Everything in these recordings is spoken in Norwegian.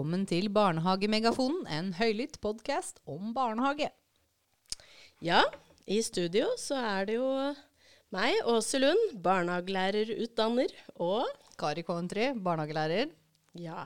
velkommen til Barnehagemegafonen, en høylytt podkast om barnehage. Ja, i studio så er det jo meg, Åse Lund, barnehagelærerutdanner, og Kari Coventry, barnehagelærer. Ja.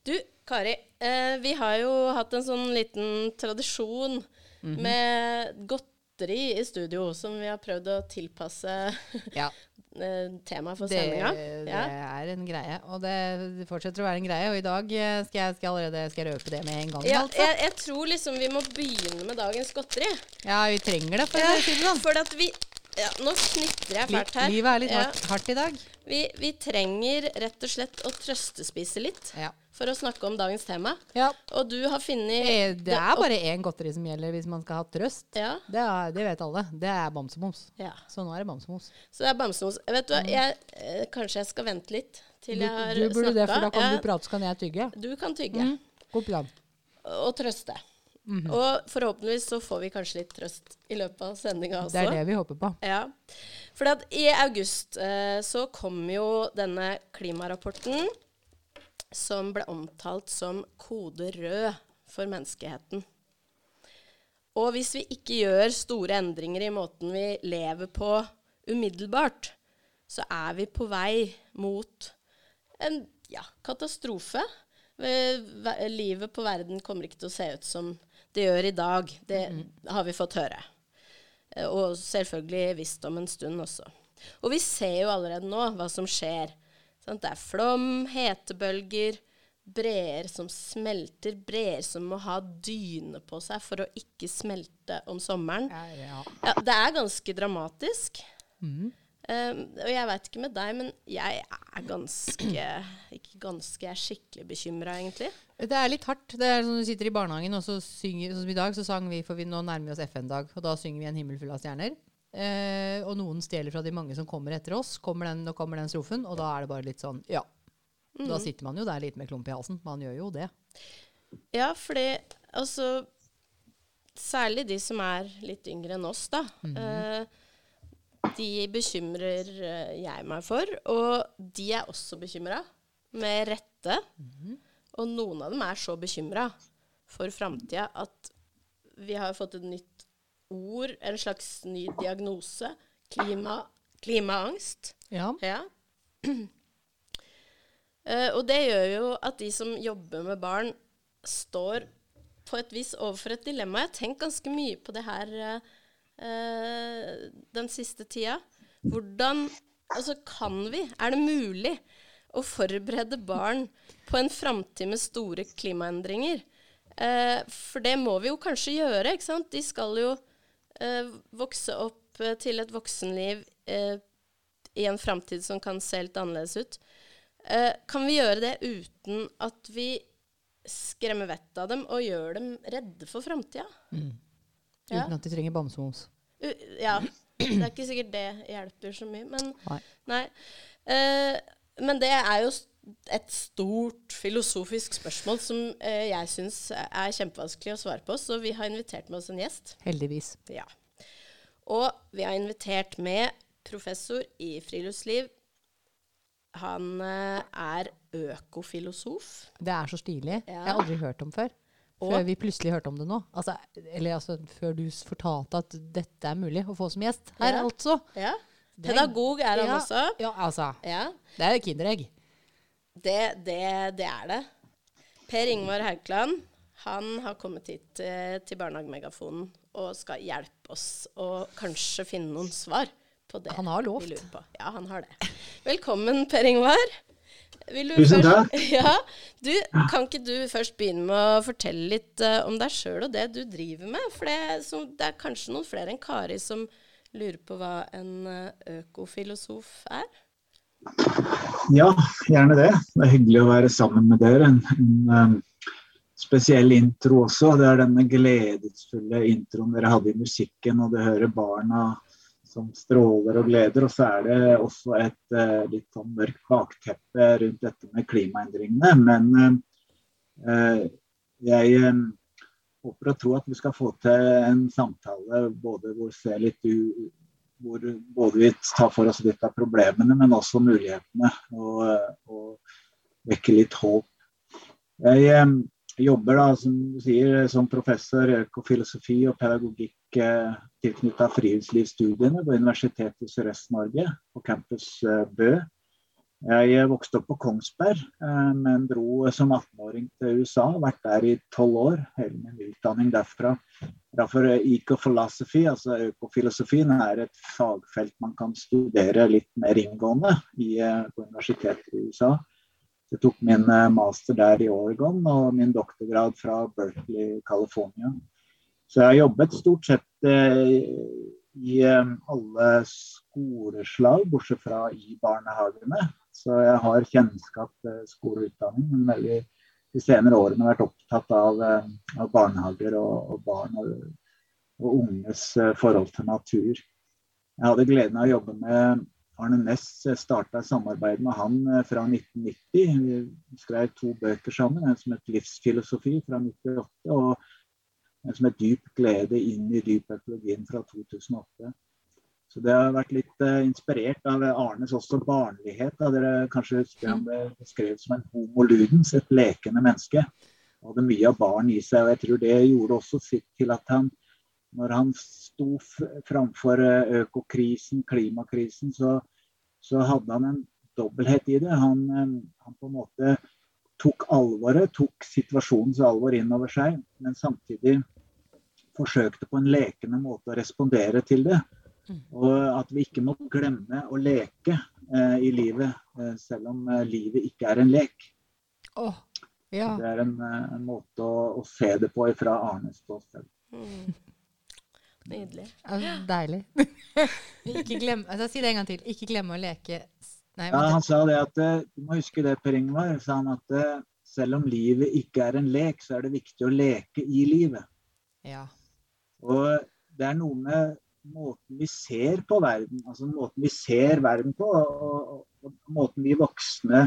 Du, Kari. Eh, vi har jo hatt en sånn liten tradisjon mm -hmm. med godteri i studio, som vi har prøvd å tilpasse ja. Eh, tema for sendinga. Det, det er en greie, og det fortsetter å være en greie. Og i dag eh, skal jeg, skal allerede skal røpe det med en gang. Ja, altså. jeg, jeg, tror liksom vi må begynne med dagens godteri. Ja, vi trenger det, for ja, å si det sånn. For at vi ja, nå snitrer jeg fælt her. Livet er litt hardt, hardt i dag. Vi, vi, trenger rett og slett å trøstespise litt. Ja for å snakke om dagens tema. Ja. Og du har funnet eh, Det er bare én godteri som gjelder hvis man skal ha trøst. Ja. Det, er, det, vet alle. Det er bamsemums. Ja. Så nå er det bamsemums. Så det er bamsemums. Vet du hva, mm. jeg, eh, kanskje jeg skal vente litt til jeg har snakka. Du burde snakket. det, for da kan ja. du prate, så kan jeg tygge. Du kan tygge. Mm. God plan. Og trøste. Mm -hmm. Og forhåpentligvis så får vi kanskje litt trøst i løpet av sendinga også. Det er det vi håper på. Ja. For i august eh, så kom jo denne klimarapporten som ble omtalt som kode rød for menneskeheten. Og hvis vi ikke gjør store endringer i måten vi lever på umiddelbart, så er vi på vei mot en ja, katastrofe. Livet på verden kommer ikke til å se ut som det gjør i dag. Det har vi fått høre. Og selvfølgelig visst om en stund også. Og vi ser jo allerede nå hva som skjer Sant? Det er flom, hetebølger, breer som smelter, breer som må ha dyne på seg for å ikke smelte om sommeren. Ja, ja. Ja, det er ganske dramatisk. Mm. Um, og jeg veit ikke med deg, men jeg er ganske Ikke ganske, jeg er skikkelig bekymra, egentlig. Det er litt hardt. Det er som du sitter i barnehagen, og så synger Sånn som i dag, så sang vi, for vi nå nærmer vi oss FN-dag, og da synger vi En himmel full av stjerner. Uh, og noen stjeler fra de mange som kommer etter oss. Kommer den, nå kommer den strofen, og da er det bare litt sånn Ja. Mm. Da sitter man jo der litt med klump i halsen. Man gjør jo det. Ja, fordi altså Særlig de som er litt yngre enn oss, da. Mm -hmm. eh, de bekymrer eh, jeg meg for. Og de er også bekymra, med rette. Mm. Og noen av dem er så bekymra for framtida at vi har fått et nytt ord, en slags ny diagnose. Klima, klimaangst. Ja. ja. uh, og det gjør jo at de som jobber med barn, står på et vis overfor et dilemma. Jeg har tenkt ganske mye på det her uh, den siste tida. Hvordan Altså, kan vi? Er det mulig å forberede barn på en framtid med store klimaendringer? Eh, for det må vi jo kanskje gjøre, ikke sant? De skal jo eh, vokse opp eh, til et voksenliv eh, i en framtid som kan se litt annerledes ut. Eh, kan vi gjøre det uten at vi skremmer vettet av dem og gjør dem redde for framtida? Mm. Uten ja. at de trenger bamsemums. ja. Det er ikke sikkert det hjelper så mye, men Nei. nei. Uh, men det er jo et stort filosofisk spørsmål som uh, jeg syns er kjempevanskelig å svare på, så vi har invitert med oss en gjest. Heldigvis. Ja. Og vi har invitert med professor i friluftsliv. Han uh, er økofilosof. Det er så stilig. Ja. Jeg har aldri hørt om før. Og? Før vi plutselig hørte om det nå. Altså, eller altså, før du fortalte at dette er mulig å få som gjest her, ja. altså. Ja. Pedagog er han ja, også. Ja, altså. Ja. Det er kinderegg. Det, det, det er det. Per Ingvar Haukland han har kommet hit eh, til Barnehagemegafonen og skal hjelpe oss å kanskje finne noen svar på det han har lovt. vi lurer på. Ja, han har det. Velkommen, Per Ingvar. Tusen takk. Ja, du, kan ikke du først begynne med å fortelle litt uh, om deg sjøl og det du driver med? For det, så, det, er kanskje noen flere enn Kari som lurer på hva en uh, økofilosof er? Ja, gjerne det. Det er hyggelig å være sammen med dere. En, en um, spesiell intro også. Det er denne gledesfulle introen dere hadde i musikken, og du hører barna som stråler og gleder. Og så er det også et uh, litt sånn mørkt bakteppe rundt dette med klimaendringene. Men uh, jeg um, håper og tror at vi skal få til en samtale både hvor litt hvor både vi tar for oss litt av problemene, men også mulighetene. Og, og vekke litt håp. Jeg eh, jobber da, som du sier, som professor i økofilosofi og pedagogikk eh, tilknytta friluftslivsstudiene på Universitetet i Sørøst-Norge, på campus eh, Bø. Jeg vokste opp på Kongsberg, eh, men dro som 18-åring til USA. Vært der i tolv år. Hele min utdanning derfra. Derfor eco-philosophy, altså økofilosofien, er et fagfelt man kan studere litt mer inngående i, eh, på universitetet i USA. Jeg tok min master der i Oregon og min doktorgrad fra Berkeley, California. Så jeg har jobbet stort sett i alle skoleslag, bortsett fra i barnehagene. Så jeg har kjennskap til skole og utdanning, men veldig de senere årene vært opptatt av, eh, av barnehager og, og barn og, og, unges eh, forhold til natur. Jeg hadde gleden av å jobbe med Arne Næss, starta samarbeid med han eh, fra 1990. Vi skrev to bøker sammen, en som het 'Livsfilosofi' fra 1998, og en som er 'Dyp glede inn i dyp økologien' fra 2008. Så det har vært litt uh, inspirert av Arnes også barnlighet. Da. Dere kanskje husker han ble beskrevet som en homo ludens, et lekende menneske. Han hadde mye av barn i seg, og jeg tror det gjorde også sitt til at han når han sto framfor eh, økokrisen, klimakrisen, så, så, hadde han en dobbelthet i det. Han, eh, han, på en måte tok alvoret, tok situasjonens alvor inn over seg, men samtidig forsøkte på en lekende måte å respondere til det. Og at vi ikke må glemme å leke eh, i livet, eh, selv om eh, livet ikke er en lek. Oh, ja. Det er en, eh, en måte å, å, se det på fra Arnes ståsted. Mm. Nydelig. Ja, deilig. ikke glem, altså, si det en gang til. Ikke glemme å leke. Nei, ja, han sa det at eh, Du må huske det, Per Ingvar. sa han at eh, selv om livet ikke er en lek, så er det viktig å leke i livet. Ja. Og det er noe med måten vi ser på verden, altså måten vi ser verden på, og, og, måten vi voksne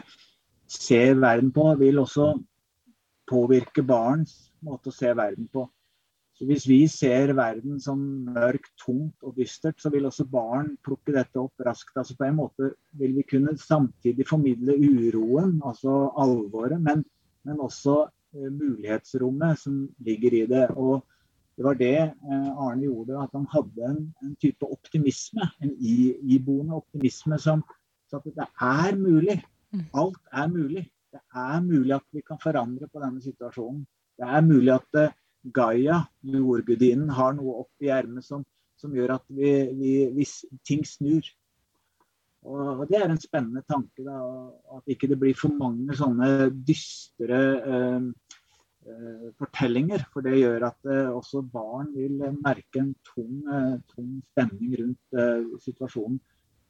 ser verden på, vil også påvirke barns måte å se verden på. Så Hvis vi ser verden som mørkt, tungt og dystert, så vil også barn plukke dette opp raskt. Altså På en måte vil vi kunne samtidig formidle uroen, altså alvoret, men, men også uh, mulighetsrommet som ligger i det. Og det var det eh, Arne gjorde, at han hadde en, en type optimisme. En iboende optimisme som sa at det er mulig. Mm. Alt er mulig. Det er mulig at vi kan forandre på denne situasjonen. Det er mulig at uh, Gaia, jordgudinnen, har noe opp i ermet som, som, gjør at vi, vi, hvis ting snur. Og, Det er en spennende tanke. Da, at ikke det blir for mange sånne dystre uh, Eh, fortellinger. For det gjør at eh, også barn vil merke en tung, eh, tung spenning rundt situasjonen.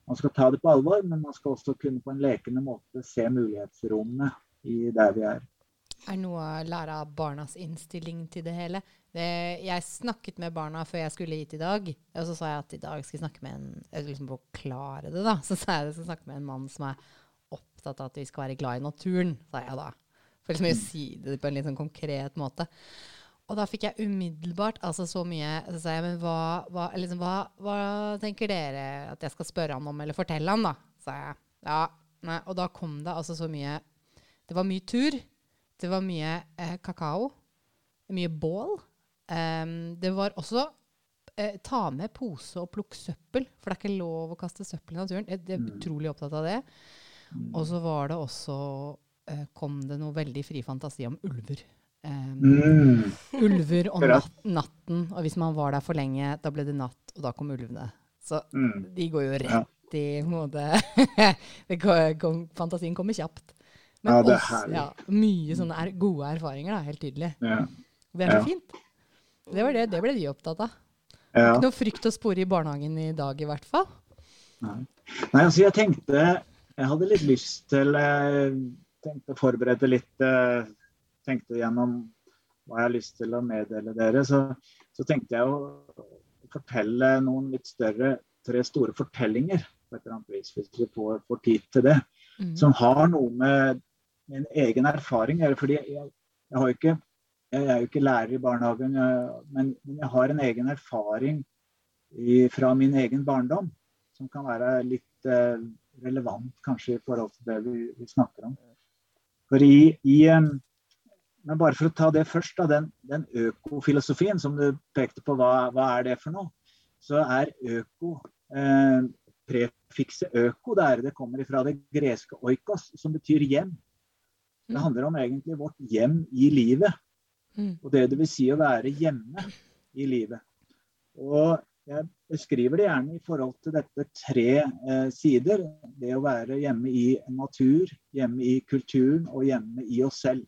Man skal ta det på alvor, men man skal også kunne på en lekende måte se mulighetsrommene i der vi er. Er noe å lære av barnas innstilling til det hele? Det, jeg snakket med barna før jeg skulle hit i dag. Og så sa jeg at i dag skal jeg snakke med en liksom forklare det da, så sa jeg at jeg skal snakke med en mann som er opptatt av at vi skal være glad i naturen, sa jeg da. For liksom å si det på en litt sånn konkret måte. Og da fikk jeg umiddelbart altså så mye Så sa jeg, men hva, hva, liksom, hva, hva, tenker dere at jeg skal spørre han om, eller fortelle han, da? sa jeg. Ja, nei, Og da kom det altså så mye Det var mye tur. Det var mye eh, kakao. Mye bål. Um, det var også eh, ta med pose og plukk søppel, for det er ikke lov å kaste søppel i naturen. Jeg, jeg er mm. utrolig opptatt av det. Mm. Og så var det også eh, kom det noe veldig fri fantasi om ulver. Um, mm. Ulver og nat natten. Og hvis man var der for lenge, da ble det natt, og da kom ulvene. Så mm. de går jo rett i kom, Fantasien kommer kjapt. Men ja, også, ja, mye sånne er gode erfaringer, da, helt tydelig. Ja. Det er så fint. Det, var det, det ble de opptatt av. Ja. Ikke noe frykt å spore i barnehagen i dag, i hvert fall. Nei, Nei altså jeg tenkte Jeg hadde litt lyst til eh, tenkte å forberede litt eh, Tenkte gjennom hva jeg har lyst til å meddele dere. Så, så tenkte jeg å fortelle noen litt større, tre store fortellinger på et eller annet vis, hvis vi får, får tid til det. Mm. Som har noe med min egen erfaring fordi jeg, jeg, ikke, jeg, er jo ikke lærer i barnehagen, men, jeg har en egen erfaring i, fra min egen barndom som kan være litt eh, relevant kanskje i forhold til det vi, vi snakker om. For i, i, men bare for å ta det først, da, den, den økofilosofien som du pekte på, hva, hva, er det for noe? Så er øko eh, Prefikset øko der det kommer fra det greske oikos, som betyr hjem. Det mm. handler om egentlig vårt hjem i livet. Mm. Og det det vil si å være hjemme i livet. Og jeg beskriver det gjerne i forhold til dette tre eh, sider. Det å være hjemme i natur, hjemme i kulturen og hjemme i oss selv.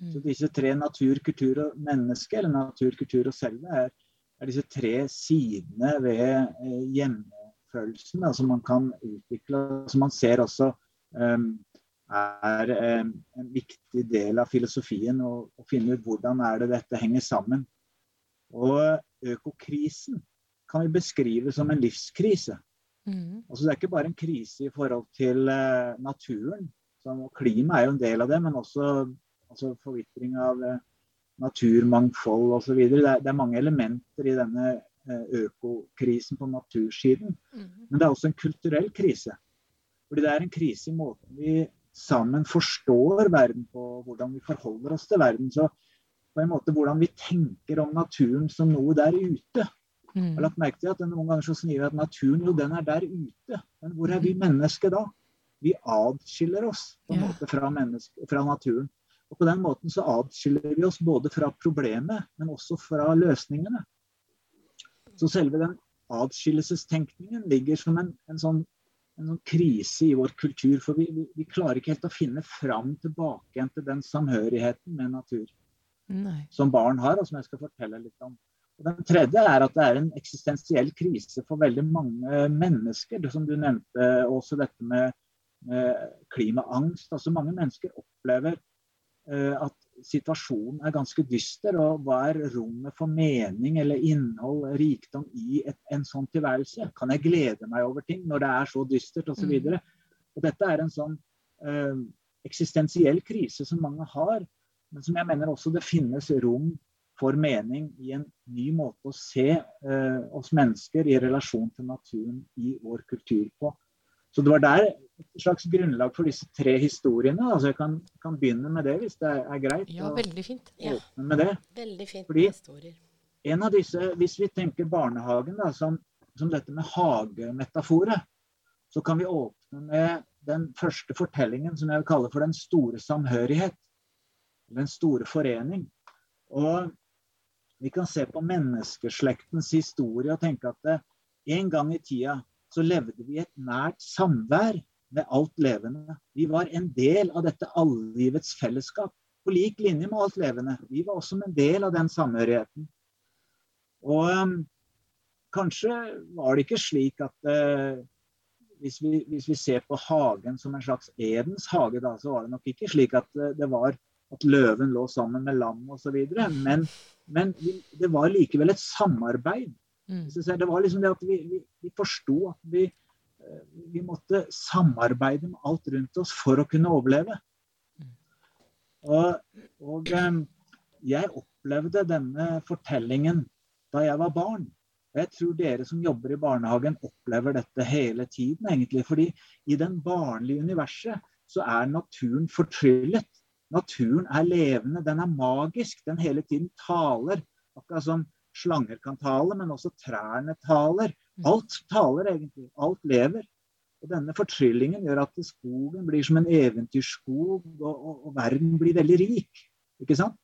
Så mm. disse tre natur, kultur og menneske, eller natur, kultur og selve, er, er disse tre sidene ved eh, hjemmefølelsen som man kan utvikle, som man ser også um, er um, en viktig del av filosofien. Å finne ut hvordan er det dette henger sammen. Og økokrisen kan vi beskrive som en livskrise. Mm. Altså, det er ikke bare en krise i forhold til uh, naturen. Som, klima er jo en del av det, men også altså forvitring av eh, naturmangfold osv. Det, er, det er mange elementer i denne eh, økokrisen på natursiden. Mm. Men det er også en kulturell krise. Fordi det er en krise i måten vi sammen forstår verden på, hvordan vi forholder oss til verden. Så på en måte hvordan vi tenker om naturen som noe der ute. Mm. Jeg har lagt merke til at Noen ganger så sier vi at naturen jo, den er der ute. Men hvor er vi mennesker da? Vi adskiller oss på en måte fra, fra naturen. Og På den måten så adskiller vi oss både fra problemet, men også fra løsningene. Så selve den adskillelsestenkningen ligger som en, en, sånn, en sånn, krise i vår kultur. For vi, vi, vi, klarer ikke helt å finne fram tilbake igjen til den samhørigheten med natur. Nei. Som barn har, og som jeg skal fortelle litt om. Og den tredje er at det er en eksistensiell krise for veldig mange mennesker. Det som du nevnte også dette med, med klimaangst. Altså Mange mennesker opplever uh, at situasjonen er ganske dyster. Og hva er rommet for mening eller innhold, rikdom, i et, en sånn tilværelse? Kan jeg glede meg over ting når det er så dystert osv.? Og, mm. og dette er en sånn eh, eksistensiell krise som mange har, men som jeg mener også det finnes rom for mening i en ny måte å se eh, oss mennesker i relasjon til naturen i vår kultur på. Så det var der et slags grunnlag for disse tre historiene. altså Jeg kan, kan begynne med det, hvis det er, er greit. Ja, veldig fint. Ja. Med det. Veldig fint Fordi historier. En av disse, Hvis vi tenker barnehagen da, som, som dette med hagemetaforet, så kan vi åpne med den første fortellingen som jeg vil kalle for den store samhørighet. Den store forening. Og vi kan se på menneskeslektens historie og tenke at det, en gang i tida så levde vi et nært samvær med alt levende. Vi var en del av dette allivets fellesskap, på lik linje med alt levende. Vi var også en del av den samhørigheten. Og um, kanskje var det ikke slik at uh, hvis, vi, hvis, vi, ser på hagen som en slags Edens hage, da, så var det nok ikke slik at uh, det var at løven lå sammen med lam osv. Men, men det var likevel et samarbeid Mm. Det var liksom det at vi, vi, vi forsto at vi, eh, vi, måtte samarbeide med alt rundt oss for å kunne overleve. Mm. Og, og jeg opplevde denne fortellingen da jeg var barn. Og jeg tror dere som jobber i barnehagen opplever dette hele tiden, egentlig. Fordi i den barnlige universet så er naturen fortryllet. Naturen er levende, den er magisk. Den hele tiden taler. Akkurat som slanger kan tale, men også trærne taler. Mm. Alt taler egentlig. Alt lever. Og denne fortryllingen gjør at skogen blir som en eventyrskog, og, og, og verden blir veldig rik. Ikke sant?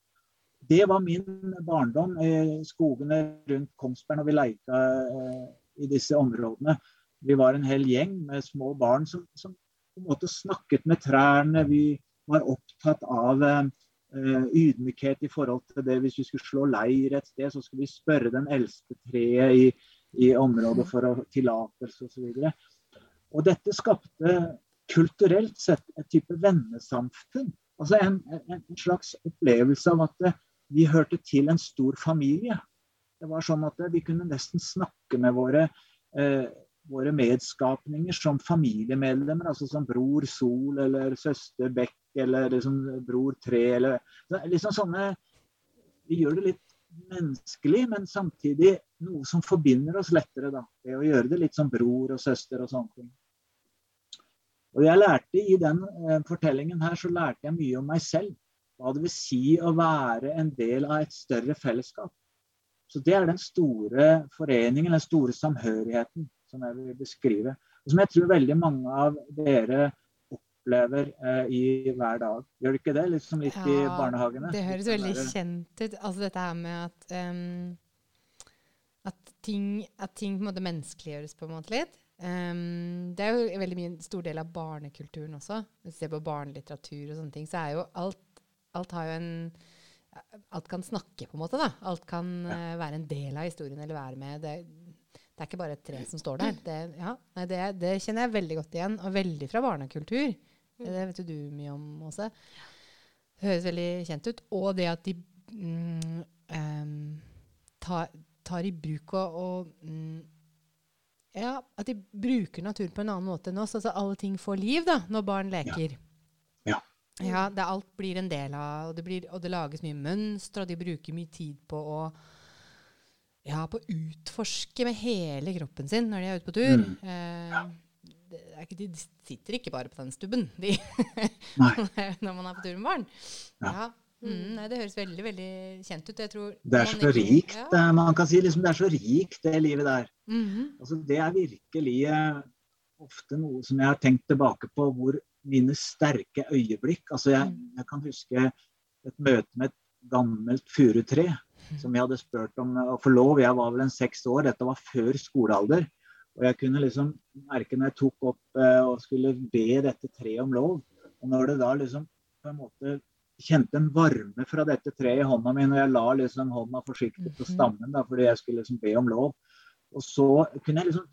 Det var min barndom. i skogene rundt Kongsberg når vi leita eh, i disse områdene. Vi var en hel gjeng med små barn som, som på en måte snakket med trærne. Vi var opptatt av eh, ydmykhet i forhold til det. Hvis vi skulle slå leir et sted, så skulle vi spørre den eldste treet i, i området for å tillatelse osv. Og, og dette skapte kulturelt sett et type vennesamfunn. Altså en, en, slags opplevelse av at vi hørte til en stor familie. Det var sånn at vi kunne nesten snakke med våre eh, våre medskapninger som familiemedlemmer, altså som bror Sol eller søster Bekk eller liksom bror Tre eller liksom sånne Vi gjør det litt menneskelig, men samtidig noe som forbinder oss lettere. da, Ved å gjøre det litt som bror og søster og sånne ting. Og jeg lærte I den eh, fortellingen her så lærte jeg mye om meg selv. hva det vil si å være en del av et større fellesskap. Så det er den store foreningen, den store samhørigheten, som jeg vil beskrive. Og som jeg tror veldig mange av dere opplever eh, i hver dag. Gjør det ikke det? Liksom litt ja, i barnehagene? Det høres veldig kjent ut. Altså dette her med at um, at ting, at ting på en måte menneskeliggjøres på en måte litt. Um, det er jo en veldig mye, stor del av barnekulturen også. Hvis du ser på barnelitteratur og sånne ting, så er jo alt Alt har jo en Alt kan snakke, på en måte. da. Alt kan uh, være en del av historien eller være med. Det, det er ikke bare et tre som står der. Det, ja, nei, det, det, kjenner jeg veldig godt igjen, og veldig fra barnekultur. Det vet jo du mye om Åse. Det høres veldig kjent ut. Og det at de mm, um, tar, tar, i bruk og, og mm, ja, at de bruker naturen på en annen måte enn oss. Altså alle ting får liv da, når barn leker. Ja. ja. ja det, alt blir en del av, og det, blir, og det lages mye mønstre, og de bruker mye tid på å ja, på å utforske med hele kroppen sin når de er ute på tur. Mm. Eh, ikke, de sitter ikke bare på den stubben de når man er på tur med barn. Ja. ja. Mm, nei, det høres veldig veldig kjent ut. det er så rikt. Ja. Man kan si liksom, det er så rikt, det livet der. Mm -hmm. altså, det er virkelig eh, ofte noe som jeg har tenkt tilbake på, hvor mine sterke øyeblikk altså jeg, mm. jeg kan huske et møte med et gammelt furutre mm. som jeg hadde spurt om å få lov. Jeg var vel en seks år, dette var før skolealder. Og jeg kunne liksom merke når jeg tok opp uh, og skulle be dette treet om lov, og når det da liksom på en måte kjente en varme fra dette treet i hånda mi og jeg la liksom hånda forsiktig på mhm. stammen da, fordi jeg skulle liksom be om lov. Og så kunne jeg liksom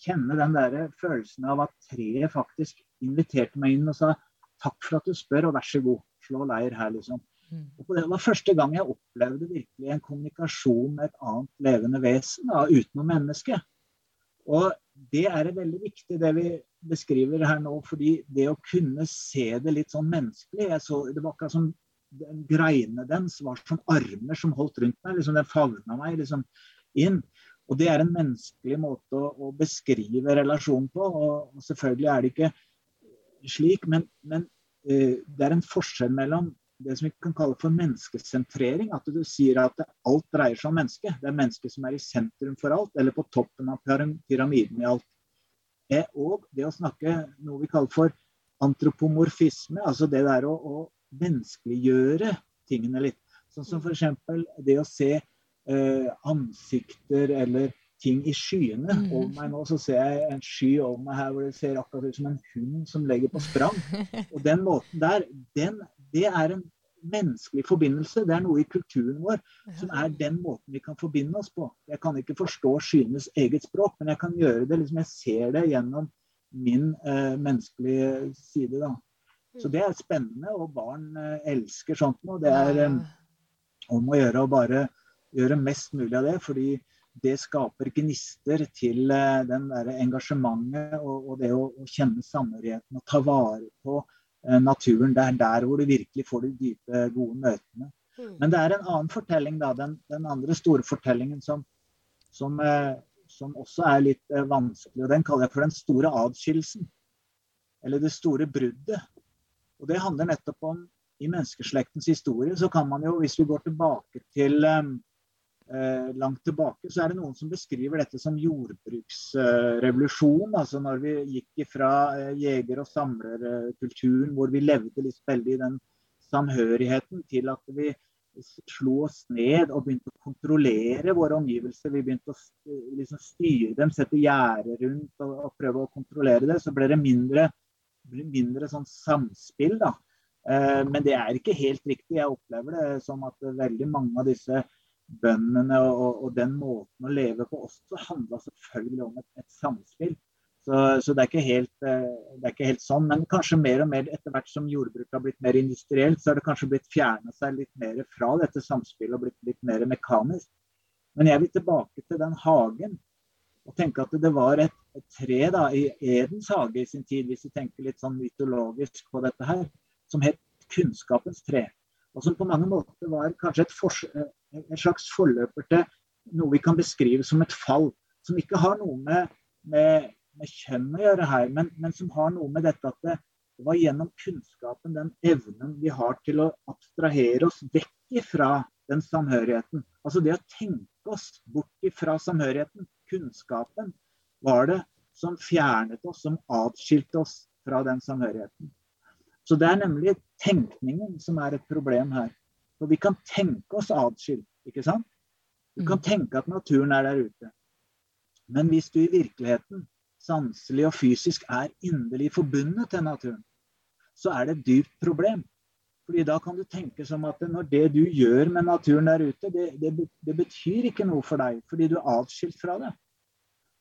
kjenne den der følelsen av at treet faktisk inviterte meg inn og sa takk for at du spør, og vær så god, slå leir her, liksom. Mm. Og Det var første gang jeg opplevde virkelig en kommunikasjon med et annet levende vesen da, utenom mennesket. Og det er veldig viktig, det vi beskriver her nå. fordi det å kunne se det litt sånn menneskelig så, Det var akkurat som den greinene dens var som armer som holdt rundt meg. liksom Den favna meg liksom inn. Og det er en menneskelig måte å, å beskrive relasjonen på. Og, og, selvfølgelig er det ikke slik, men, men uh, det er en forskjell mellom det som vi kan kalle for menneskesentrering. At du sier at alt dreier seg om mennesket. Det er mennesket som er i sentrum for alt, eller på toppen av pyramiden i alt. Eh, og det å snakke noe vi kaller for antropomorfisme, altså det der å, å menneskeliggjøre tingene litt. Sånn som f.eks. det å se eh, ansikter eller ting i skyene. Mm. Over meg nå så ser jeg en sky over meg her hvor det ser akkurat ut som en hund som legger på sprang. Og den måten der, den, det er en menneskelig forbindelse. Det er noe i kulturen vår som er den måten vi kan forbinde oss på. Jeg kan ikke forstå skyenes eget språk, men jeg kan gjøre det liksom jeg ser det gjennom min eh, menneskelige side. da. Så det er spennende, og barn eh, elsker sånt noe. Det er eh, om å gjøre å bare gjøre mest mulig av det, fordi det skaper gnister til eh, den der engasjementet og, og det å, å kjenne samhørigheten og ta vare på naturen. Det er der hvor du virkelig får de dype, gode møtene. Mm. Men det er en annen fortelling, da. Den, den andre store fortellingen som, som, eh, som, også er litt eh, vanskelig. og Den kaller jeg for den store adskillelsen. Eller det store bruddet. Og det handler nettopp om i menneskeslektens historie så kan man jo, hvis vi går tilbake til um, eh, langt tilbake, så er det noen som beskriver dette som jordbruksrevolusjon. altså når vi gikk ifra eh, jeger- og samlerkulturen, hvor vi levde litt veldig i den samhørigheten, til at vi slo oss ned og begynte å kontrollere våre omgivelser. Vi begynte å liksom, styre dem, sette gjerder rundt og, og, prøve å kontrollere det. Så ble det mindre, mindre sånn samspill. da. Eh, men det er ikke helt riktig. Jeg opplever det som at veldig mange av disse bøndene og, og, den måten å leve på også handla selvfølgelig om et, et samspill. Så, så det, er helt, eh, det, er ikke helt, sånn. Men kanskje mer og mer etter hvert som jordbruket har blitt mer industrielt, så har det kanskje blitt fjerna seg litt mer fra dette samspillet og blitt litt mer mekanisk. Men jeg vil tilbake til den hagen og tenke at det var et, et tre da, i Edens hage i sin tid, hvis vi tenker litt sånn mytologisk på dette her, som het kunnskapens tre. Og som på mange måter var kanskje et, en slags forløper til noe vi kan beskrive som et fall. Som ikke har noe med, med, med kjønn å gjøre her, men, men, som har noe med dette at det, Det var gjennom kunnskapen, den evnen vi har til å abstrahere oss vekk ifra den samhørigheten. Altså det å tenke oss bort ifra samhørigheten, kunnskapen, var det som fjernet oss, som atskilte oss fra den samhørigheten. Så det er nemlig tenkningen som er et problem her. For vi kan tenke oss atskilt, ikke sant? Du kan mm. tenke at naturen er der ute. Men hvis du i virkeligheten, sanselig og fysisk, er inderlig forbundet til naturen, så er det et dypt problem. Fordi da kan du tenke som at når det du gjør med naturen der ute, det, det, det betyr ikke noe for deg, fordi du er atskilt fra det.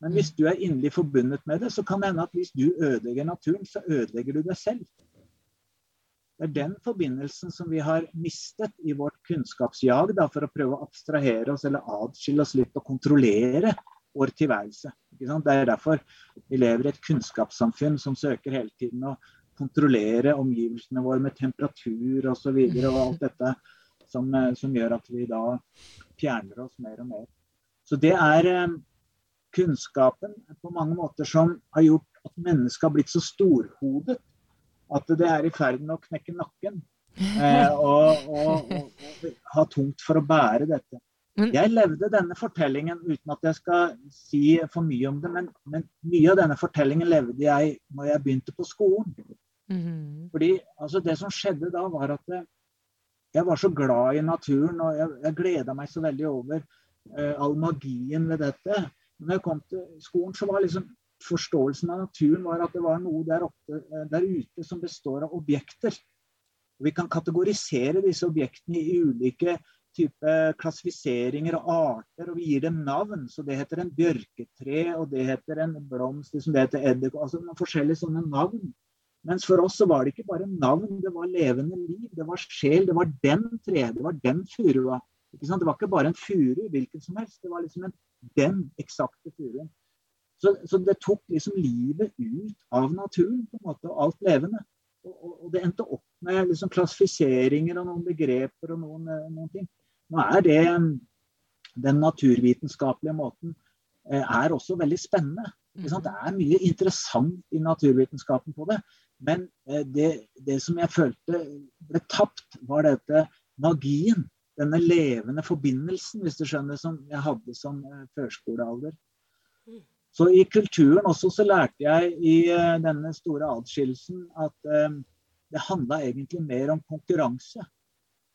Men hvis du er inderlig forbundet med det, så kan det hende at hvis du ødelegger naturen, så ødelegger du deg selv. Det er den forbindelsen som vi har mistet i vårt kunnskapsjag da, for å prøve å abstrahere oss eller atskille oss litt og kontrollere vår tilværelse. Det er derfor vi lever i et kunnskapssamfunn som søker hele tiden å kontrollere omgivelsene våre med temperatur osv. Og, så og alt dette som, eh, som, gjør at vi da fjerner oss mer og mer. Så det er eh, kunnskapen på mange måter som har gjort at mennesket har blitt så storhodet at det er i ferd med å knekke nakken. Eh, og, og, og, og, ha tungt for å bære dette. Jeg levde denne fortellingen uten at jeg skal si for mye om det, men, men mye av denne fortellingen levde jeg når jeg begynte på skolen. Mm. Fordi altså, Det som skjedde da, var at jeg var så glad i naturen, og jeg, jeg gleda meg så veldig over uh, all magien ved dette. Når jeg kom til skolen, så var liksom forståelsen av naturen var at det var noe der, oppe, uh, der ute som består av objekter. Og vi kan kategorisere disse objektene i ulike type klassifiseringer og arter, og vi gir dem navn. Så det heter en bjørketre, og det heter en blomst, liksom det heter eddik, altså noen forskjellige sånne navn. Mens for oss så var det ikke bare navn, det var levende liv. Det var sjel. Det var den treet, det var den furua. Det var ikke bare en furu hvilken som helst, det var liksom en, den eksakte furuen. Så, så, det tok liksom livet ut av naturen, på en måte, og alt levende. Og, og, og det endte opp med liksom klassifiseringer og noen begreper og noen, eh, noen ting. Nå er det Den naturvitenskapelige måten eh, er også veldig spennende. Det er mye interessant i naturvitenskapen på det. Men eh, det, det, som jeg følte ble tapt, var dette magien. Denne levende forbindelsen, hvis du skjønner, som jeg hadde som eh, førskolealder. Så i kulturen også så lærte jeg i eh, denne store adskillelsen at det handla egentlig mer om konkurranse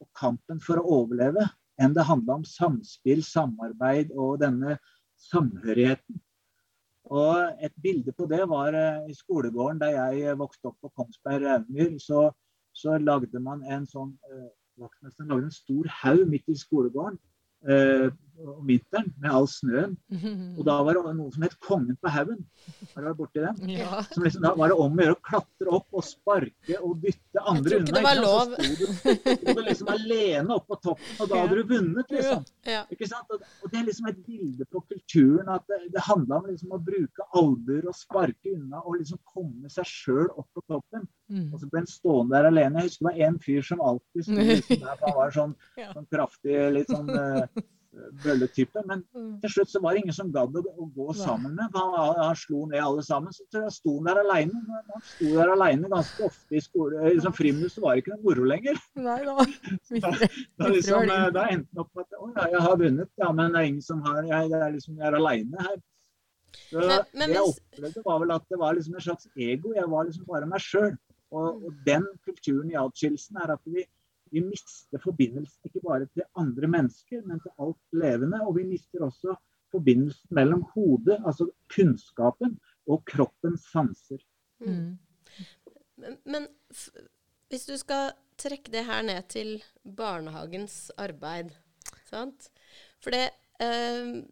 og kampen for å overleve enn det handla om samspill, samarbeid og denne samhørigheten. Og et bilde på det var uh, i skolegården da jeg vokste opp på Kongsberg Raumyr. Så, så, lagde man en sånn lagde en stor haug midt i skolegården om vinteren med all snøen. Og da var det noe som het Kongen på haugen. Har du vært borti den? Ja. Som liksom, da var det om å gjøre å klatre opp og sparke og dytte andre unna. Jeg tror ikke det var lov. Så sto du, liksom alene opp på toppen, og da hadde du vunnet, liksom. Ja. Ikke sant? Og, det er liksom et bilde på kulturen at det, det handla om liksom å bruke albuer og sparke unna og liksom komme seg sjøl opp på toppen. Mm. Og så ble en stående der alene. Jeg husker det var en fyr som alltid sto liksom der, for han var sånn, sånn kraftig, litt sånn uh, bølletype. Men mm. til slutt så var det ingen som gadd å, å, gå sammen med. Han, han, slo ned alle sammen. Så tror jeg sto han der aleine. Han sto der aleine ganske ofte i skole. Liksom, Frimus var det ikke noe moro lenger. Nei, da, da, da, liksom, da endte han opp med at å ja, jeg har vunnet, ja, men det er ingen som har Jeg, det er liksom, jeg er aleine her. Så men, men, det jeg opplevde, var vel at det var liksom en slags ego. Jeg var liksom bare meg sjøl. Og, og, den kulturen i atskillelsen er at vi, vi mister forbindelsen ikke bare til andre mennesker, men til alt levende. Og vi mister også forbindelsen mellom hodet, altså kunnskapen, og kroppens sanser. Mm. Men, men hvis du skal trekke det her ned til barnehagens arbeid, sant? For det eh,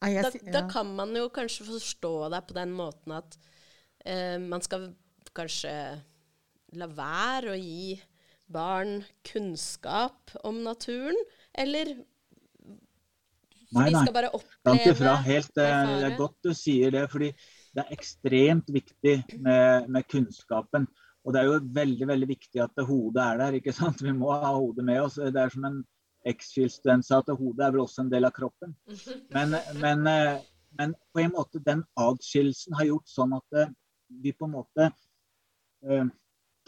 da, da, kan man jo kanskje forstå deg på den måten at eh, man skal kanskje la være å gi barn kunnskap om naturen, eller Nei, nei. skal bare oppleve ifra. Helt, eh, Det er godt du sier det, fordi det er ekstremt viktig med, med, kunnskapen. Og det er jo veldig veldig viktig at hodet er der. ikke sant? Vi må ha hodet med oss. Det er som en X-Field-student sa, at hodet er vel også en del av kroppen. Men, men, eh, men på en måte den adskillelsen har gjort sånn at eh, vi på en måte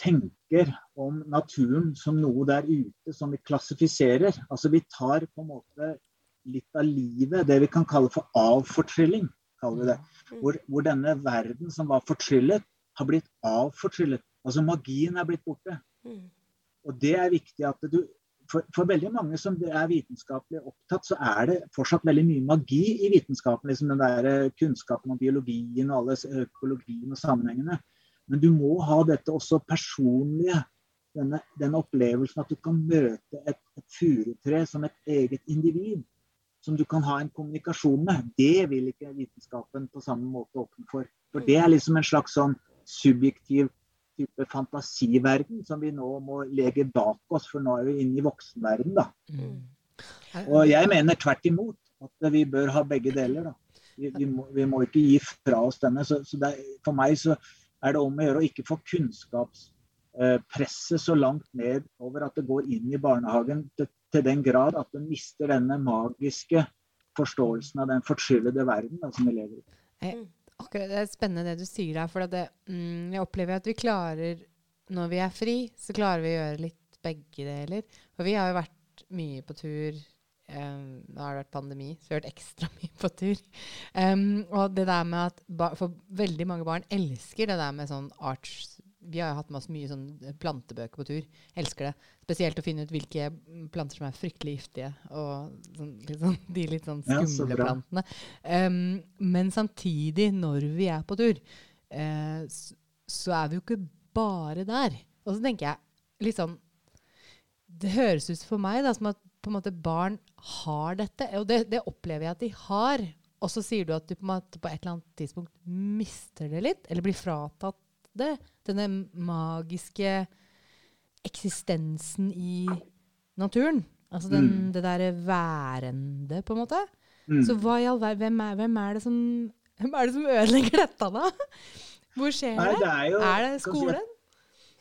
tenker om naturen som noe der ute som vi klassifiserer. Altså vi tar på en måte litt av livet, det vi kan kalle for avfortrylling. kaller vi det. Hvor, hvor denne verden som var fortryllet, har blitt avfortryllet. Altså magien er blitt borte. Mm. Og det er viktig at du for, for, veldig mange som er vitenskapelig opptatt, så er det fortsatt veldig mye magi i vitenskapen. Liksom den der kunnskapen om biologien og alle økologien og sammenhengene. Men du må ha dette også personlige. Denne, den opplevelsen at du kan møte et, et furutre som et eget individ. Som du kan ha en kommunikasjon med. Det vil ikke vitenskapen på samme måte åpne for. For det er liksom en slags sånn subjektiv type fantasiverden som vi nå må legge bak oss, for nå er vi inne i voksenverden. da. Mm. Og jeg mener tvert imot at vi bør ha begge deler. da. Vi, vi, må, vi må, ikke gi fra oss denne. Så, så er, for meg så er det om å gjøre å ikke få kunnskapspresset så langt ned over at det går inn i barnehagen til, til den grad at den mister denne magiske forståelsen av den fortryllede verden da, som vi lever i. Jeg, akkurat, det er spennende det du sier der. For det, mm, jeg opplever at vi klarer, når vi er fri, så klarer vi å gjøre litt begge deler. For vi har jo vært mye på tur. Um, nå har det vært pandemi, så vi har vært ekstra mye på tur. Um, og det der med at For veldig mange barn elsker det der med sånn arts vi har jo hatt med oss mye sånn plantebøker på tur. Elsker det. Spesielt å finne ut hvilke planter som er fryktelig giftige. Og sånn, liksom, de litt sånn skumle ja, plantene. Um, men samtidig, når vi er på tur, uh, så, så, er vi jo ikke bare der. Og så tenker jeg litt sånn Det høres ut for meg da, som at på en måte barn har dette. Og det, det opplever jeg at de har. Og så sier du at du på, måte, på et eller annet tidspunkt mister det litt, eller blir fratatt det. Denne magiske eksistensen i naturen. Altså den, mm. det derre værende, på en måte. Mm. Så hva i all verden hvem, hvem, er det som hvem er det som ødelegger dette, da? Hvor skjer Nei, det? Er, jo, er, det skolen?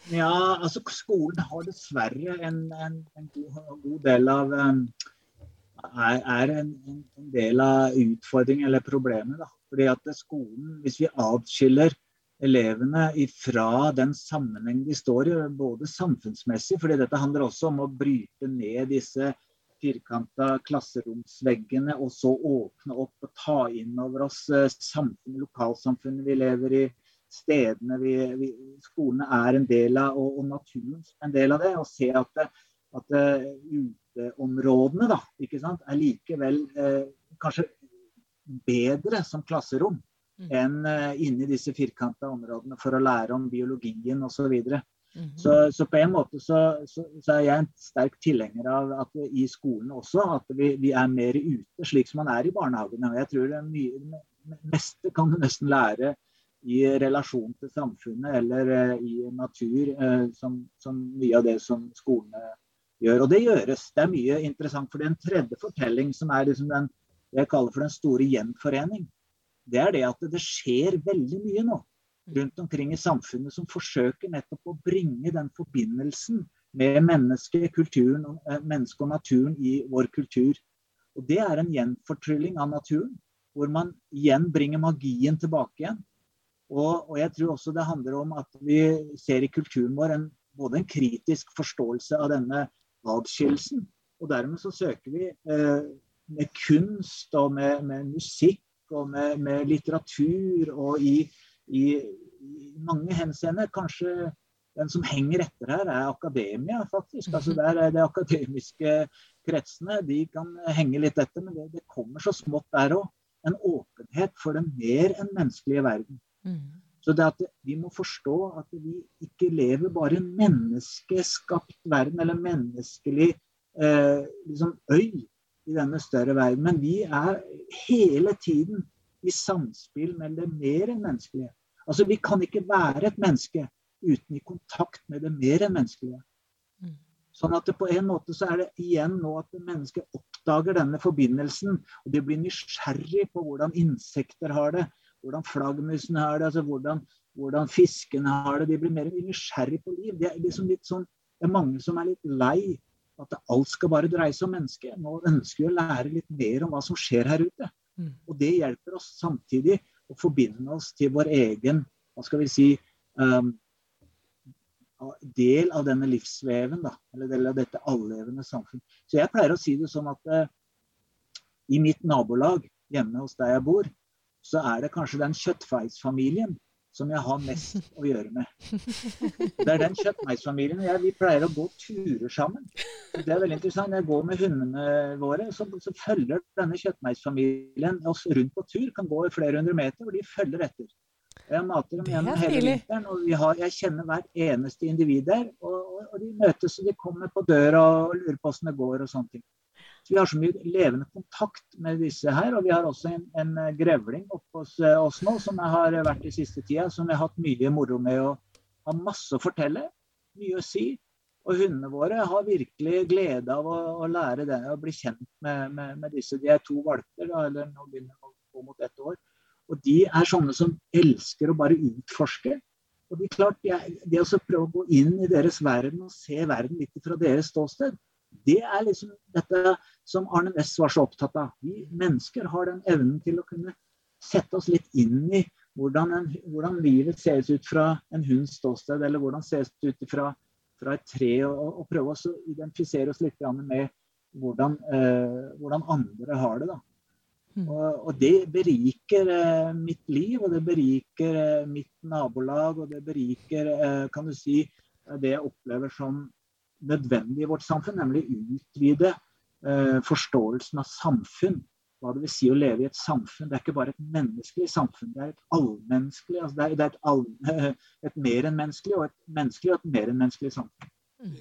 Ja, altså skolen har dessverre en, en, en god, god, del av um, er, en, en, del av utfordringen eller problemet. da. Fordi at skolen, Hvis vi atskiller elevene fra den sammenheng de står i, både samfunnsmessig, fordi dette handler også om å bryte ned disse firkanta klasseromsveggene, og så åpne opp og ta inn over oss eh, samfunnet, lokalsamfunnet vi lever i, stedene vi, vi, skolene er en del av, og, og naturen en del av det. Og se at, det, at det, uteområdene da, er likevel eh, kanskje bedre som klasserom mm. enn eh, inni disse firkanta områdene for å lære om biologien osv. Mm -hmm. så Så på en måte så, så, så, er jeg en sterk tilhenger av at i skolen også at vi, vi, er mer ute, slik som man er i barnehagene. Jeg tror det mye, meste kan du nesten lære i relasjon til samfunnet eller uh, i natur, uh, som, som, mye av det som skolene gjør. Og det gjøres. Det er mye interessant. For det er en tredje fortelling som er liksom den jeg kaller for den store gjenforening det er det at det skjer veldig mye nå rundt omkring i samfunnet som forsøker nettopp å bringe den forbindelsen med mennesket, kulturen, eh, mennesket og naturen i vår kultur. Og Det er en gjenfortrylling av naturen, hvor man igjen bringer magien tilbake igjen. Og, og, jeg tror også det handler om at vi ser i kulturen vår en, både en kritisk forståelse av denne adskillelsen. Og dermed så søker vi eh, med kunst og med, med musikk og med, med litteratur og i, i, i mange henseender kanskje den som henger etter her, er akademia, faktisk. Altså der er De akademiske kretsene de kan henge litt etter, men det, det kommer så smått der òg. En åpenhet for den mer enn menneskelige verden. Mm. Så det at Vi må forstå at vi ikke lever bare i en menneskeskapt verden, eller menneskelig eh, liksom øy i denne større verden. Men vi er hele tiden i samspill med det mer enn menneskelige. Altså, Vi kan ikke være et menneske uten i kontakt med det mer enn menneskelige. Mm. Sånn at det på en måte så er det igjen nå at mennesket oppdager denne forbindelsen. Og de blir nysgjerrig på hvordan insekter har det, hvordan flaggermusene har det, altså hvordan, hvordan fiskene har det. De blir mer nysgjerrig på liv. Det er, liksom sånn, det er mange som er litt lei at alt skal bare dreie seg om mennesket. Nå ønsker vi å lære litt mer om hva som skjer her ute. Mm. Og det hjelper oss samtidig å forbinde oss til vår egen hva skal vi si um, del av denne livsveven, da, eller del av dette allevende samfunn. Så jeg pleier å si det sånn at uh, i mitt nabolag hjemme hos der jeg bor, så er det kanskje den kjøttfeisfamilien som jeg har mest å gjøre med. Det er den kjøttmeisfamilien. Jeg, vi pleier å gå turer sammen. Det er veldig interessant. Jeg går med hundene våre, så, så følger denne kjøttmeisfamilien oss rundt på tur. Kan gå i flere hundre meter, og de følger etter. Jeg mater dem gjennom hele vinteren, og har, jeg kjenner hvert eneste individ der. Og, og, og, de møtes og de kommer på døra og lurer på åssen det går og sånne ting. Vi har så mye levende kontakt med disse her. Og vi har også en, en grevling oppe hos eh, oss nå som jeg har vært i siste tida, som jeg har hatt mye moro med å ha masse å fortelle, mye å si. Og hundene våre har virkelig glede av å, å lære det, å bli kjent med, med, med, disse. De er to valper, da, eller nå begynner de å gå mot ett år. Og de er sånne som elsker å bare utforske. Og det er klart, Det å prøve å gå inn i deres verden og se verden litt fra deres ståsted, det er liksom dette som Arne Næss var så opptatt av. Vi mennesker har den evnen til å kunne sette oss litt inn i hvordan, en, hvordan livet ses ut fra en hunds ståsted, eller hvordan ses det ut fra, fra et tre, og, og, prøve å identifisere oss litt med hvordan, eh, hvordan andre har det. da. Mm. Og, og, det beriker eh, mitt liv, og det beriker eh, mitt nabolag, og det beriker eh, kan du si, det jeg opplever som nødvendig i vårt samfunn, nemlig utvide eh, forståelsen av samfunn. Hva det vil si å leve i et samfunn. Det er ikke bare et menneskelig samfunn, det er et allmenneskelig. Altså det er, det er et, all, et mer enn menneskelig og et menneskelig og et mer enn menneskelig samfunn. Mm.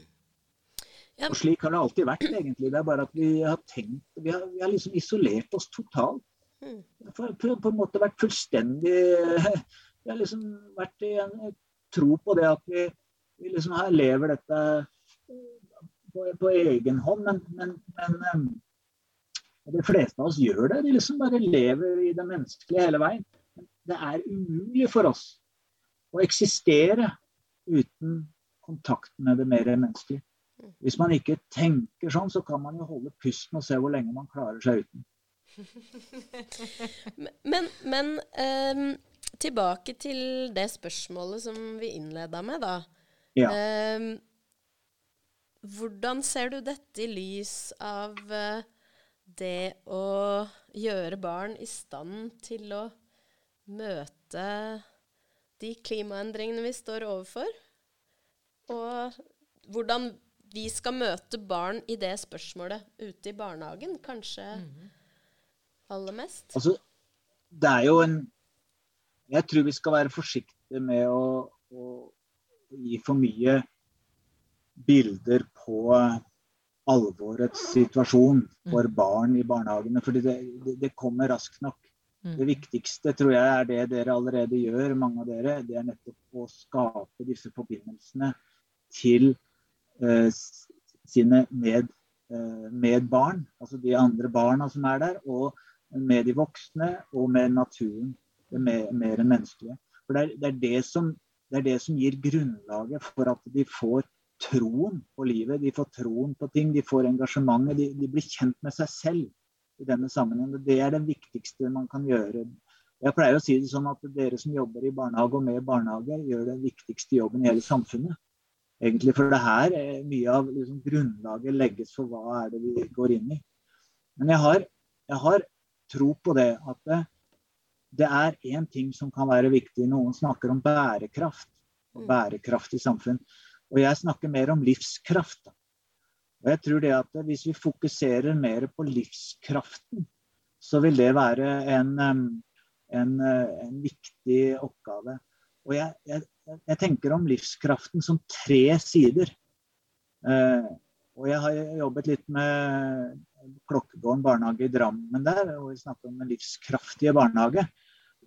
Og slik har det alltid vært, egentlig. Det er bare at vi har tenkt Vi har, vi har liksom isolert oss totalt. Mm. For, på, på, en måte vært fullstendig Vi har liksom vært i en tro på det at vi, vi liksom her lever dette på, på egen hånd. Men, men, men, de fleste av oss gjør det. De liksom bare lever i det menneskelige hele veien. Det er umulig for oss å eksistere uten kontakt med det mer menneskelige. Hvis man ikke tenker sånn, så kan man jo holde pusten og se hvor lenge man klarer seg uten. men, men um, tilbake til det spørsmålet som vi innleda med, da. Ja. Um, hvordan ser du dette i lys av uh, det å gjøre barn i stand til å møte de klimaendringene vi står overfor? Og hvordan vi skal møte barn i det spørsmålet ute i barnehagen, kanskje mm. aller mest? Altså, det er jo en Jeg tror vi skal være forsiktige med å, å gi for mye bilder på alvorets situasjon for mm. barn i barnehagene. fordi det, det, det kommer raskt nok. Mm. Det viktigste tror jeg er det dere allerede gjør, mange av dere. Det er nettopp å skape disse forbindelsene til Eh, sine med, eh, med, barn, altså de andre barna som er der, og med de voksne og med naturen. Det mer, mer enn menneskelige. For det er, det, er det, som, det er, det som, gir grunnlaget for at de får troen på livet. De får troen på ting, de får engasjementet. De, de blir kjent med seg selv i denne sammenhengen. Det er det viktigste man kan gjøre. Jeg pleier å si det sånn at dere som jobber i barnehage og med barnehage, gjør den viktigste jobben i hele samfunnet egentlig. For det her er mye av liksom, grunnlaget legges for hva er det vi går inn i. Men jeg har, jeg har tro på det at det, det er én ting som kan være viktig. Noen snakker om bærekraft og bærekraftig bærekraft i samfunn. Og jeg snakker mer om livskraft. Og jeg tror det at hvis vi fokuserer mer på livskraften, så vil det være en, en, en viktig oppgave. Og jeg, jeg, jeg, tenker om livskraften som tre sider. Eh, og jeg har jobbet litt med Klokkegården barnehage i Drammen der, og vi snakker om en livskraftige barnehage.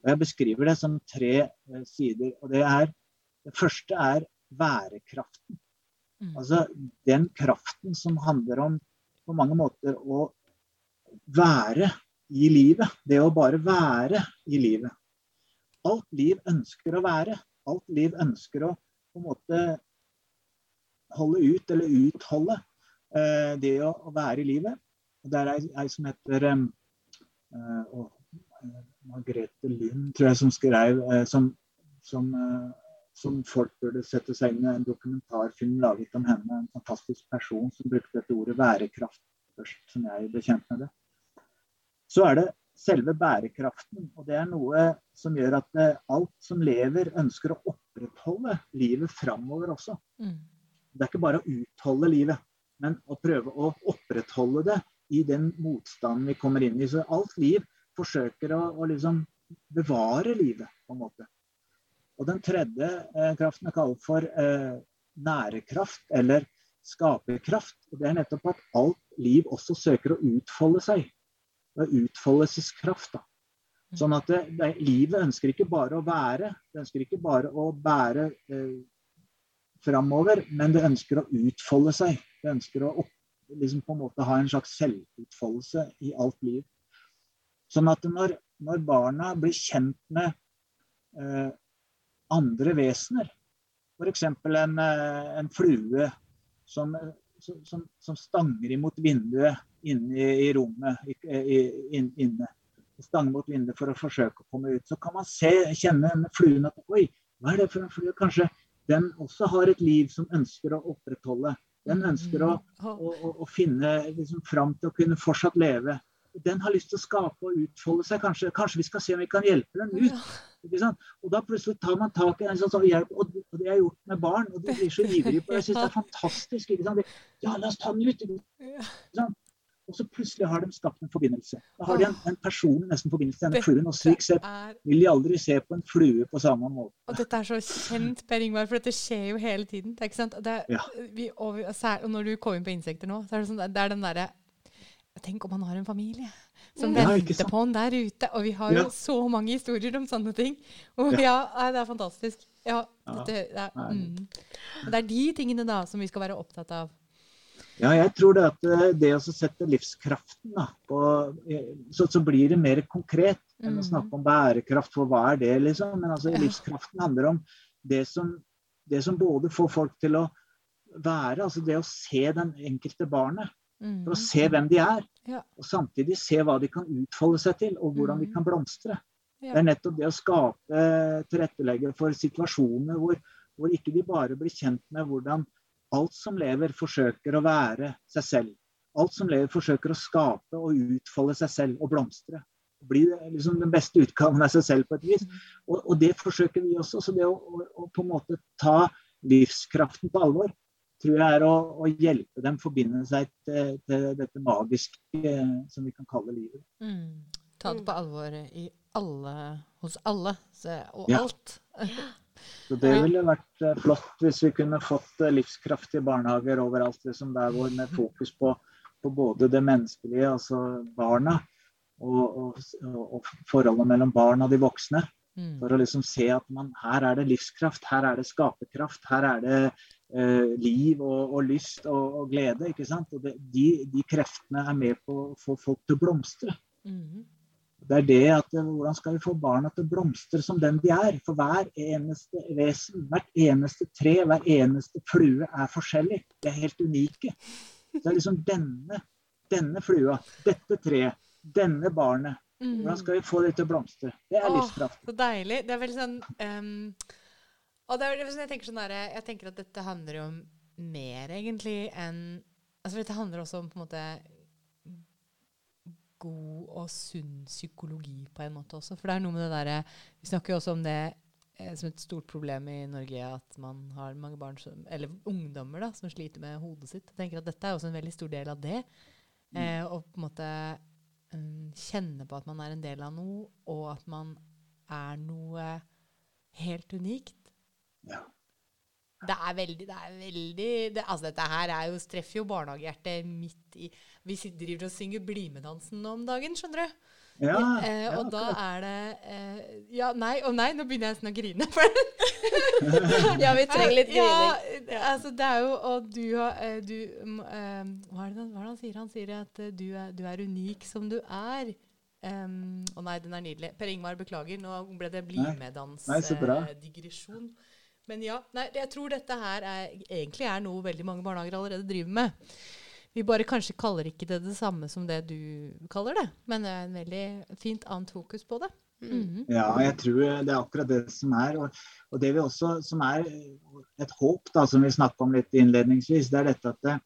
Og jeg beskriver det som tre eh, sider. Og det er Det første er værekraften. Mm. Altså den kraften som handler om på mange måter å være i livet. Det å bare være i livet alt liv ønsker å være. Alt liv ønsker å på en måte holde ut, eller utholde, eh, det å, å, være i livet. Og Det er ei som heter um, uh, Margrethe Lund, tror jeg, som skrev uh, som, som uh, som folk burde sette seg inn i. En dokumentarfilm laget om henne. En fantastisk person som brukte dette ordet bærekraft først, som jeg ble kjent med det. Så er det selve bærekraften. Og det er noe som gjør at eh, alt som lever, ønsker å opprettholde livet framover også. Mm. Det er ikke bare å utholde livet, men å prøve å opprettholde det i den motstanden vi kommer inn i. Så alt liv forsøker å, å liksom bevare livet, på en måte. Og den tredje eh, kraften er kalt for eh, nærekraft, eller skaperkraft. Og det er nettopp at alt liv også søker å utfolde seg. Det er utfoldelseskraft. da. Sånn at det, det, livet ønsker ikke bare å være, det ønsker ikke bare å bære eh, framover, men det ønsker å utfolde seg. Det ønsker å opp, liksom på en måte ha en slags selvutfoldelse i alt liv. Sånn at når, når barna blir kjent med eh, andre vesener. F.eks. En, eh, en flue som, som, som, stanger imot vinduet inne i, rommet. Inne. Stanger mot vinduet for å forsøke å komme ut. Så kan man se, kjenne fluen at Oi, hva er det for en flue? Kanskje den også har et liv som ønsker å opprettholde. Den ønsker å, mm. å, å, å finne liksom, fram til å kunne fortsatt leve den har lyst til å skape og utfolde seg. Kanskje, kanskje vi skal se om vi kan hjelpe den ut. Og da plutselig tar man tak i den sånn, sånn, hjelp, og det har jeg gjort med barn. Og de blir så ivrige på det. Jeg syns det er fantastisk. Ja, la oss ta den ut. Og så plutselig har de skapt en forbindelse. Da har de en, en i nesten forbindelse til denne fluen. Og slik sett vil de aldri se på en flue på samme måte. Og dette er så kjent, Per Ingvar, for dette skjer jo hele tiden. Det er ikke sant? Det, ja. vi, og, og, når du kommer inn på insekter nå, så er det, sånn, det er den derre Tenk om han har en familie som ja, venter på han der ute. Og vi har jo så mange historier om sånne ting. Og ja, det er fantastisk. Ja, dette, det, er, mm. det, er, de tingene da som vi skal være opptatt av. Ja, jeg tror det at eh, det å sette livskraften da, på, eh, så, så, blir det mer konkret enn å mm. snakke om bærekraft. For hva er det, liksom? Men altså, livskraften handler om det som, det som både får folk til å være, altså det å se den enkelte barnet. For å mm. se hvem de er. Og samtidig se hva de kan utfolde seg til, og hvordan de mm. kan blomstre. Det er nettopp det å skape, tilrettelegge for situasjoner hvor, hvor ikke de bare blir kjent med hvordan alt som lever, forsøker å være seg selv. Alt som lever, forsøker å skape og utfolde seg selv og blomstre. Bli liksom den beste utgaven av seg selv på et vis. Mm. Og, og, det forsøker vi også. Så det å, å, å på en måte ta livskraften på alvor tror jeg er å, å hjelpe dem forbinde seg til, til, dette magiske som vi kan kalle livet. Mm. Ta det på alvor i alle, hos alle så, og ja. alt. Så Det ville vært uh, flott hvis vi kunne fått uh, livskraftige barnehager overalt. Liksom der hvor med fokus på, på, både det menneskelige, altså barna, og, og, og, forholdet mellom barn og de voksne. Mm. For å liksom se at man, her er det livskraft, her er det skaperkraft, her er det eh, liv og, og lyst og, og, glede. ikke sant? Og det, de, de, kreftene er med på å få folk til å blomstre. Mm. Det er det at eh, Hvordan skal vi få barna til å blomstre som den de er? For hver eneste vesen, hvert eneste tre, hver eneste flue er forskjellig. De er helt unike. Det er liksom denne, denne flua, dette treet, denne barnet. Mm. Hvordan skal vi få det til å blomstre? Det er livskraft. Så deilig. Det er veldig sånn um og det er, jeg, tenker sånn der, jeg tenker at dette handler jo om mer, egentlig, enn Altså, dette handler også om på en måte god og sunn psykologi på en måte også. For det er noe med det derre Vi snakker jo også om det eh, som et stort problem i Norge, at man har mange barn som, eller ungdommer da, som sliter med hodet sitt. Jeg tenker at dette er også en veldig stor del av det. Mm. Eh, og på en måte um, kjenne på at man er en del av noe, og at man er noe helt unikt. Ja. Det er veldig, det er veldig det, Altså, dette her er jo, treffer jo barnehagehjertet midt i Vi driver og synger BlimE-dansen nå om dagen, skjønner du. Ja, eh, og da er det eh, Ja, nei, å nei, nå begynner jeg nesten å grine. ja, vi trenger litt grining. Ja, altså, det er jo Og du har eh, du, um, hva, er det, hva er det han sier? Han sier at du er, du er unik som du er. Um, å nei, den er nydelig. Per Ingmar, beklager. Nå ble det BlimE-dans-digresjon. Eh, men ja, nei, jeg tror dette her er, egentlig er noe veldig mange barnehager allerede driver med. Vi bare kanskje kaller ikke det det samme som det du kaller det, men det er en veldig fint annet fokus på det. Mhm. Ja, jeg tror det er akkurat det som er. Og, og det vi også, som er et håp, da, som vi snakka om litt innledningsvis, det er dette at det,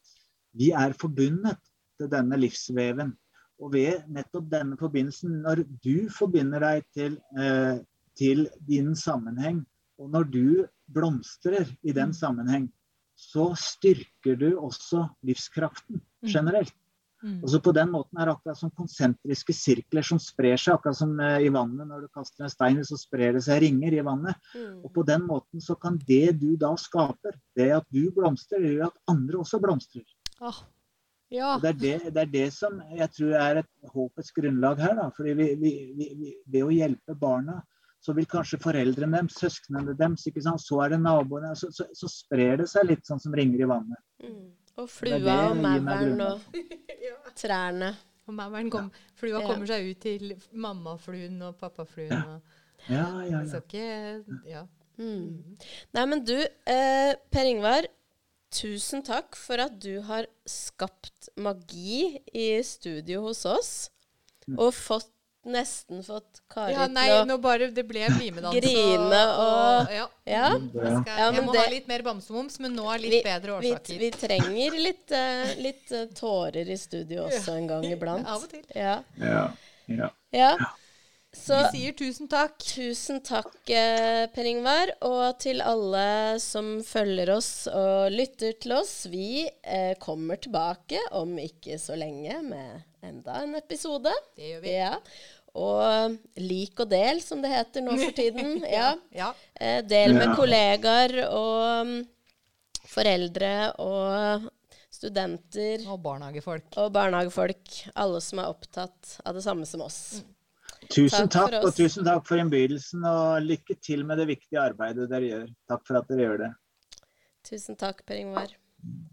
vi er forbundet til denne livsveven. Og ved nettopp denne forbindelsen, når du forbinder deg til, eh, til din sammenheng, og når du blomstrer i den sammenheng, så styrker du også livskraften generelt. Mm. Og så På den måten er det akkurat som konsentriske sirkler som sprer seg. Akkurat som eh, i vannet når du kaster en stein, så sprer det seg ringer i vannet. Mm. Og på den måten så kan det du da skaper, det at du blomstrer, gjør at andre også blomstrer. Oh, ja. Og det, er det, det er det som jeg tror er et håpets grunnlag her. da, fordi vi, vi, vi, vi, Ved å hjelpe barna, så vil kanskje foreldrene deres, søsknene deres, ikke sant? så er det naboene så, så, så sprer det seg litt sånn som ringer i vannet. Mm. Og flua det og gir mauren og trærne. Og mauren kom, flua Ja. kommer seg ut til mammafluen og pappafluen. Ja. Ja, ja, så ja. ikke Ja. Mm. Nei, men du, eh, Per Ingvar. Tusen takk for at du har skapt magi i studio hos oss. Og fått, nesten fått Kari ja, nei, til å nå bare Det ble BlimE-dans. Grine og- ja. Ja. Jeg, skal, jeg må det- ha litt mer bamsemums, men nå er litt Vi, bedre årsaker. vi trenger litt, uh, litt uh, tårer i studio også en gang iblant. Av og til. Ja. ja, ja. ja. Så Vi sier tusen takk. tusen takk, eh, Per Ingvar. Og til alle som følger oss og lytter til oss. Vi eh, kommer tilbake om ikke så lenge med enda en episode. Det gjør vi. Ja. Og lik og del, som det heter nå for tiden. Ja. ja. Eh, del med kollegaer og mm, foreldre og studenter. Og barnehagefolk. Og barnehagefolk. Alle som er opptatt av det samme som oss. Mm. Tusen takk, takk og tusen takk for innbydelsen, og lykke til med det viktige arbeidet dere gjør. Takk for at dere gjør det. Tusen takk, Per Ingvar. Mm.